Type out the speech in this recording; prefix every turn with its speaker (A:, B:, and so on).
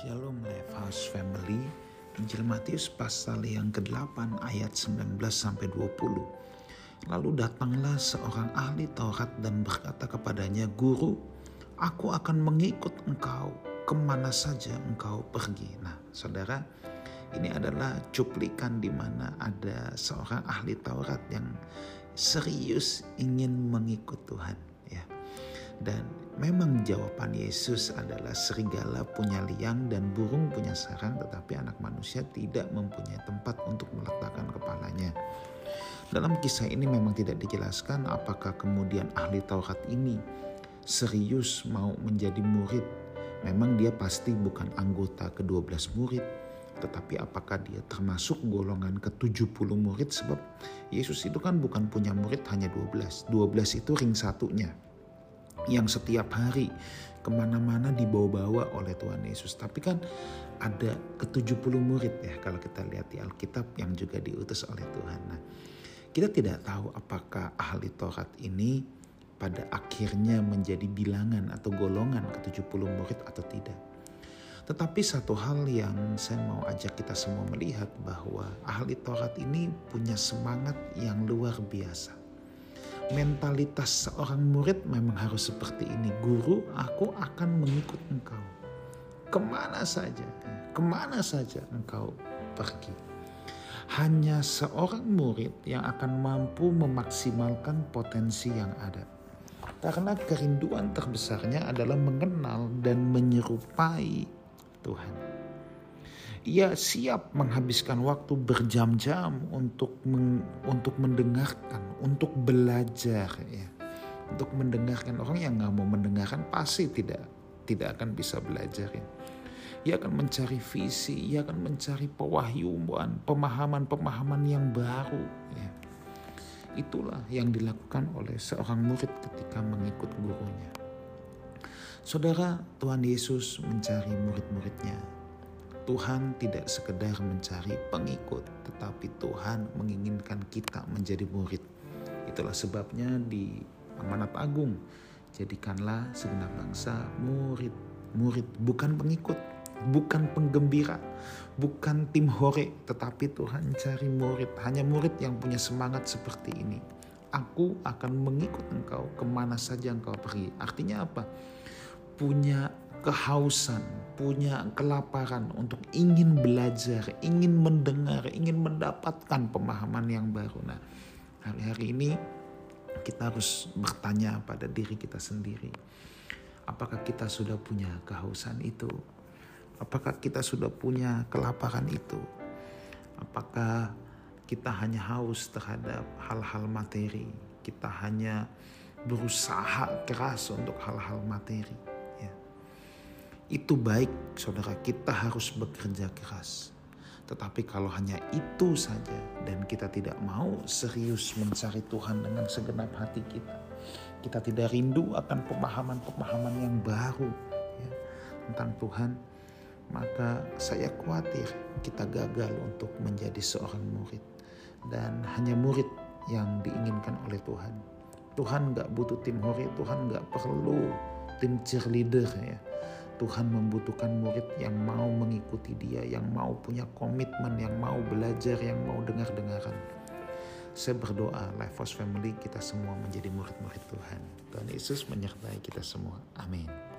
A: Shalom Life House Family. Injil Matius pasal yang ke-8 ayat 19 sampai 20 Lalu datanglah seorang ahli Taurat dan berkata kepadanya Guru aku akan mengikut engkau. Ke mana saja engkau pergi? Nah saudara ini adalah cuplikan di mana ada seorang ahli Taurat yang serius ingin mengikut Tuhan dan memang jawaban Yesus adalah serigala punya liang dan burung punya sarang tetapi anak manusia tidak mempunyai tempat untuk meletakkan kepalanya. Dalam kisah ini memang tidak dijelaskan apakah kemudian ahli Taurat ini serius mau menjadi murid. Memang dia pasti bukan anggota ke-12 murid, tetapi apakah dia termasuk golongan ke-70 murid sebab Yesus itu kan bukan punya murid hanya 12. 12 itu ring satunya yang setiap hari ke mana-mana dibawa-bawa oleh Tuhan Yesus. Tapi kan ada ke-70 murid ya kalau kita lihat di Alkitab yang juga diutus oleh Tuhan. Nah, kita tidak tahu apakah ahli Taurat ini pada akhirnya menjadi bilangan atau golongan ke-70 murid atau tidak. Tetapi satu hal yang saya mau ajak kita semua melihat bahwa ahli Taurat ini punya semangat yang luar biasa mentalitas seorang murid memang harus seperti ini. Guru, aku akan mengikut engkau. Ke mana saja, ke mana saja engkau pergi. Hanya seorang murid yang akan mampu memaksimalkan potensi yang ada. Karena kerinduan terbesarnya adalah mengenal dan menyerupai Tuhan. Ia siap menghabiskan waktu berjam-jam untuk meng, untuk mendengarkan, untuk belajar ya. Untuk mendengarkan orang yang nggak mau mendengarkan pasti tidak tidak akan bisa belajar ya. Ia akan mencari visi, ia akan mencari pewahyuan, pemahaman-pemahaman yang baru ya. Itulah yang dilakukan oleh seorang murid ketika mengikut gurunya. Saudara, Tuhan Yesus mencari murid-muridnya Tuhan tidak sekedar mencari pengikut, tetapi Tuhan menginginkan kita menjadi murid. Itulah sebabnya di amanat agung, jadikanlah segenap bangsa murid. Murid bukan pengikut, bukan penggembira, bukan tim hore, tetapi Tuhan cari murid. Hanya murid yang punya semangat seperti ini. Aku akan mengikut engkau ke mana saja engkau pergi. Artinya apa? Punya kehausan, punya kelaparan untuk ingin belajar, ingin mendengar, ingin mendapatkan pemahaman yang baru. Nah, hari-hari ini kita harus bertanya pada diri kita sendiri. Apakah kita sudah punya kehausan itu? Apakah kita sudah punya kelaparan itu? Apakah kita hanya haus terhadap hal-hal materi? Kita hanya berusaha keras untuk hal-hal materi itu baik saudara kita harus bekerja keras. Tetapi kalau hanya itu saja dan kita tidak mau serius mencari Tuhan dengan segenap hati kita. Kita tidak rindu akan pemahaman-pemahaman yang baru ya, tentang Tuhan. Maka saya khawatir kita gagal untuk menjadi seorang murid. Dan hanya murid yang diinginkan oleh Tuhan. Tuhan gak butuh tim hori, Tuhan gak perlu tim cheerleader ya Tuhan membutuhkan murid yang mau mengikuti dia, yang mau punya komitmen, yang mau belajar, yang mau dengar-dengaran. Saya berdoa Life Force Family kita semua menjadi murid-murid Tuhan. Tuhan Yesus menyertai kita semua. Amin.